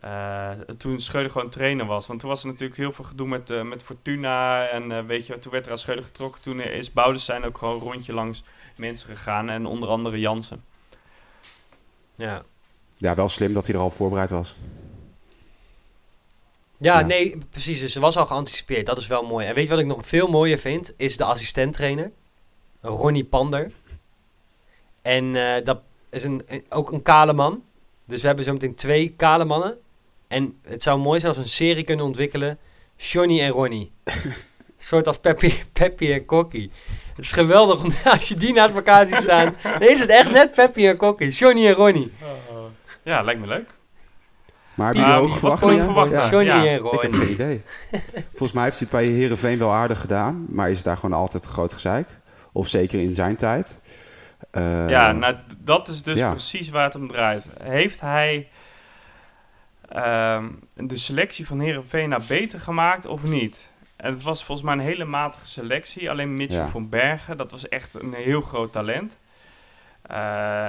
eh, eh, toen Schreuder gewoon trainer was. Want toen was er natuurlijk heel veel gedoe met, eh, met Fortuna. En eh, weet je, toen werd er aan Schreuder getrokken. Toen is Bouders zijn ook gewoon een rondje langs mensen gegaan. En onder andere Jansen. ja. Ja, wel slim dat hij er al op voorbereid was. Ja, Ja. nee, precies. Dus er was al geanticipeerd. Dat is wel mooi. En weet je wat ik nog veel mooier vind? Is de assistent-trainer. Ronnie Pander. En eh, dat is een, een- ook een kale man. Dus we hebben zo meteen twee kale mannen. En het zou mooi zijn als we een serie kunnen ontwikkelen. Johnny en Ronnie. een soort als Peppy, Peppy en Kokkie. Het is geweldig om als je die naast elkaar ziet staan. Dan is het echt net Peppy en Kokkie. Johnny en Ronnie. Ja, lijkt me leuk. Maar heb je hoge verwachtingen? verwachten? Ja. Johnny ja, en Ik heb Ronnie. geen idee. Volgens mij heeft hij het bij Herenveen wel aardig gedaan. Maar is het daar gewoon altijd groot gezeik? Of zeker in zijn tijd? Eh, Ja, nou, d- dat is dus ja. precies waar het om draait. Heeft hij ehm, de selectie van Herenveen nou beter gemaakt of niet? En het was volgens mij een hele matige selectie. Alleen Mitchell Ja. van Bergen, dat was echt een heel groot talent. Eh,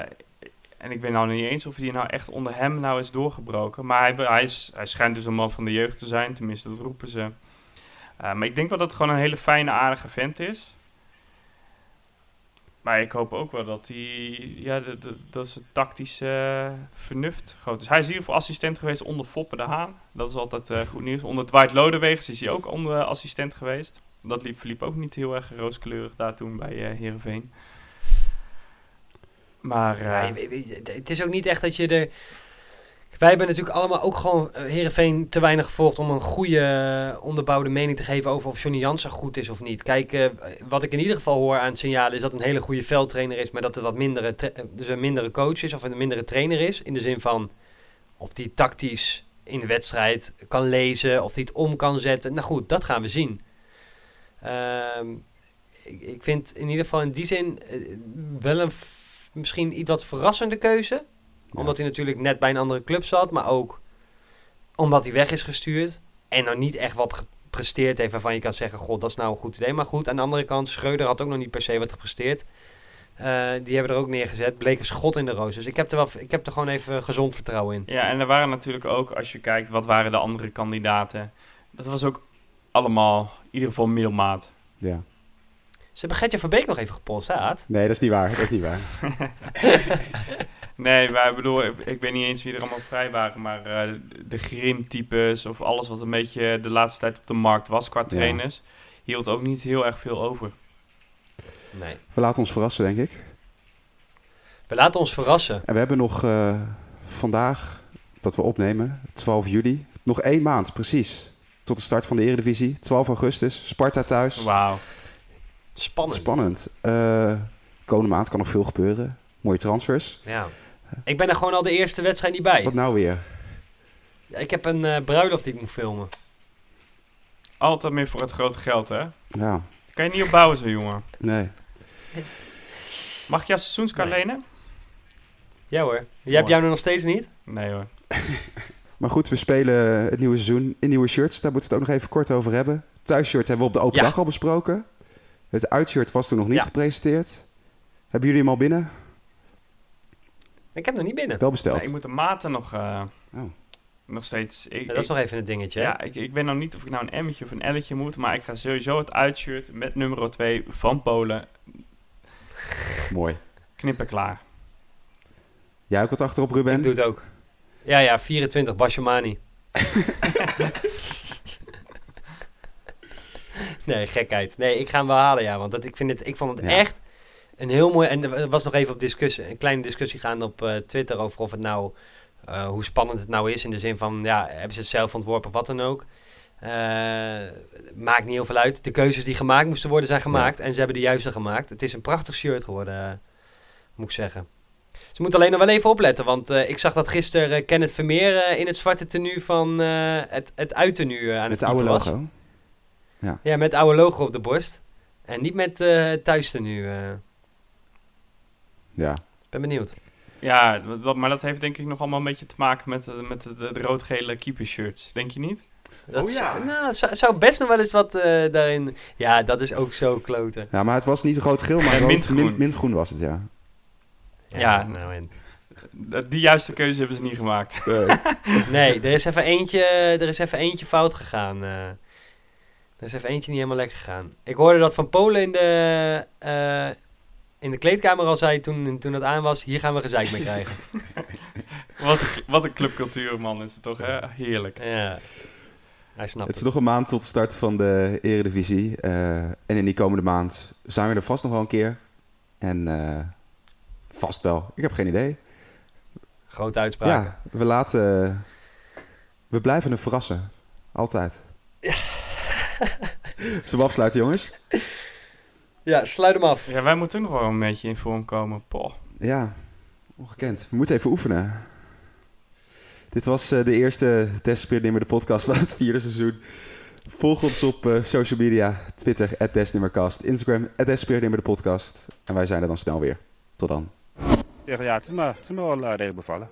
en ik weet nou niet eens of hij nou echt onder hem nou is doorgebroken. Maar hij, hij, is, hij schijnt dus een man van de jeugd te zijn, tenminste dat roepen ze. Eh, maar ik denk wel dat het gewoon een hele fijne, aardige vent is. Maar ik hoop ook wel dat hij, ja, dat, dat, dat zijn tactische eh, vernuft groot is. Hij is in ieder geval assistent geweest onder Foppe de Haan. Dat is altijd eh, goed nieuws. Onder Dwight Lodewegens is hij ook onder eh, assistent geweest. Dat liep, verliep ook niet heel erg rooskleurig daar toen bij Heerenveen. Maar het is ook niet echt dat je er... Wij hebben natuurlijk allemaal ook gewoon eh, Heerenveen te weinig gevolgd om een goede eh, onderbouwde mening te geven over of Johnny Jansen goed is of niet. Kijk, eh, wat ik in ieder geval hoor aan het signalen is dat een hele goede veldtrainer is, maar dat het wat mindere, eh, dus een mindere coach is of een mindere trainer is. In de zin van of die tactisch in de wedstrijd kan lezen, of die het om kan zetten. Nou goed, dat gaan we zien. Ehm, ik, ik vind in ieder geval in die zin eh, wel een misschien iets wat verrassende keuze. Omdat hij natuurlijk net bij een andere club zat, maar ook omdat hij weg is gestuurd. En nou niet echt wat gepresteerd heeft waarvan je kan zeggen, god, dat is nou een goed idee. Maar goed, aan de andere kant, Schreuder had ook nog niet per se wat gepresteerd. Eh, die hebben er ook neergezet. Bleek een schot in de roos. Dus ik heb er, wel, ik heb er gewoon even gezond vertrouwen in. ja, en er waren natuurlijk ook, als je kijkt, wat waren de andere kandidaten? Dat was ook allemaal, in ieder geval middelmaat. ja. Ze hebben Gertje Verbeek nog even gepolst, hè, Aad? Nee, dat is niet waar. Dat is niet waar. Nee, maar ik bedoel, ik, ik weet niet eens wie er allemaal vrij waren, maar eh, de Grim-types of alles wat een beetje de laatste tijd op de markt was qua trainers, hield ook niet heel erg veel over. Nee. We laten ons verrassen, denk ik. We laten ons verrassen. En we hebben nog eh, vandaag, dat we opnemen, 12 juli, nog één maand precies. Tot de start van de Eredivisie. 12 augustus, Sparta thuis. Wauw. Spannend. Spannend. Eh komende maand kan nog veel gebeuren. Mooie transfers. Ja. Ik ben er gewoon al de eerste wedstrijd niet bij. Wat nou weer? Ik heb een eh, bruiloft die ik moet filmen. Altijd meer voor het grote geld, hè? Ja, Kan je niet opbouwen, zo jongen. nee. Mag ik jouw seizoenskaart Nee. lenen? Ja hoor. Je hebt jou nog steeds niet? Nee hoor. Maar goed, we spelen het nieuwe seizoen in nieuwe shirts. Daar moeten we het ook nog even kort over hebben. Thuisshirt hebben we op de open Ja. dag al besproken. Het uitshirt was toen nog niet Ja. gepresenteerd. Hebben jullie hem al binnen? Ik heb nog niet binnen. Wel besteld. Ik moet de maten nog, eh, Oh. nog steeds... Ik, Ja, dat is ik- nog even een dingetje. hè? Ja, ik, ik weet nog niet of ik nou een M'tje of een L'tje moet, maar ik ga sowieso het uitshirt met nummer 2 van Polen Mooi. knippen klaar. Jij ook wat achterop, Ik Ruben? doe het ook. Ja, ja, 24, Basjomani. nee, gekheid. Nee, ik ga hem wel halen, ja. Want dat, ik, vind het, ik vond het Ja. echt een heel mooi... En er was nog even op discussie, een kleine discussie gaande op eh, Twitter over of het nou... eh, hoe spannend het nou is in de zin van, ja, hebben ze het zelf ontworpen of wat dan ook. Eh, maakt niet heel veel uit. De keuzes die gemaakt moesten worden zijn gemaakt. En ze hebben de juiste gemaakt. Het is een prachtig shirt geworden, moet ik zeggen. Ze moeten alleen nog wel even opletten. Want ik zag dat gisteren Kenneth Vermeer in het zwarte tenue van het, het uittenue aan het, Het oude was. logo. Ja, met het oude logo op de borst. En niet met het thuistenu. eh. Ja. ben benieuwd. Ja, dat, maar dat heeft denk ik nog allemaal een beetje te maken met, de- met de, de, de rood-gele keepershirts. Denk je niet? Dat Oh ja. zou, nou, zou, zou best nog wel eens wat eh, daarin... Ja, dat is ook zo kloten. ja, maar het was niet rood-geel, maar Ja, rood, mintgroen. mint, mintgroen was het, ja. Ja. nou en... Die juiste keuze hebben ze niet gemaakt. Nee, er is even eentje, er is even eentje fout gegaan. eh. er is even eentje niet helemaal lekker gegaan. Ik hoorde dat Van Polen in de, eh, in de kleedkamer al zei toen, toen dat aan was... Hier gaan we gezeik mee krijgen. Wat een, wat een clubcultuur, man, is het toch, hè? Heerlijk. ja, hij snapt Het is het. nog een maand tot de start van de Eredivisie. eh, en in die komende maand zijn we er vast nog wel een keer. En eh, vast wel. Ik heb geen idee. Grote uitspraken. Ja, we laten... We blijven het verrassen. Altijd. Zullen we afsluiten, jongens? Ja, sluit hem af. Ja, wij moeten ook nog wel een beetje in vorm komen. Poh. Ja, ongekend. We moeten even oefenen. Dit was eh, de eerste Despeernimmer, de podcast van het vierde seizoen. Volg ons op eh, social media, Twitter, @desnimmercast, Instagram, @despeernimmer, de podcast. En wij zijn er dan snel weer. Tot dan. Ja, ja het, is me, het is me wel uh, redelijk bevallen.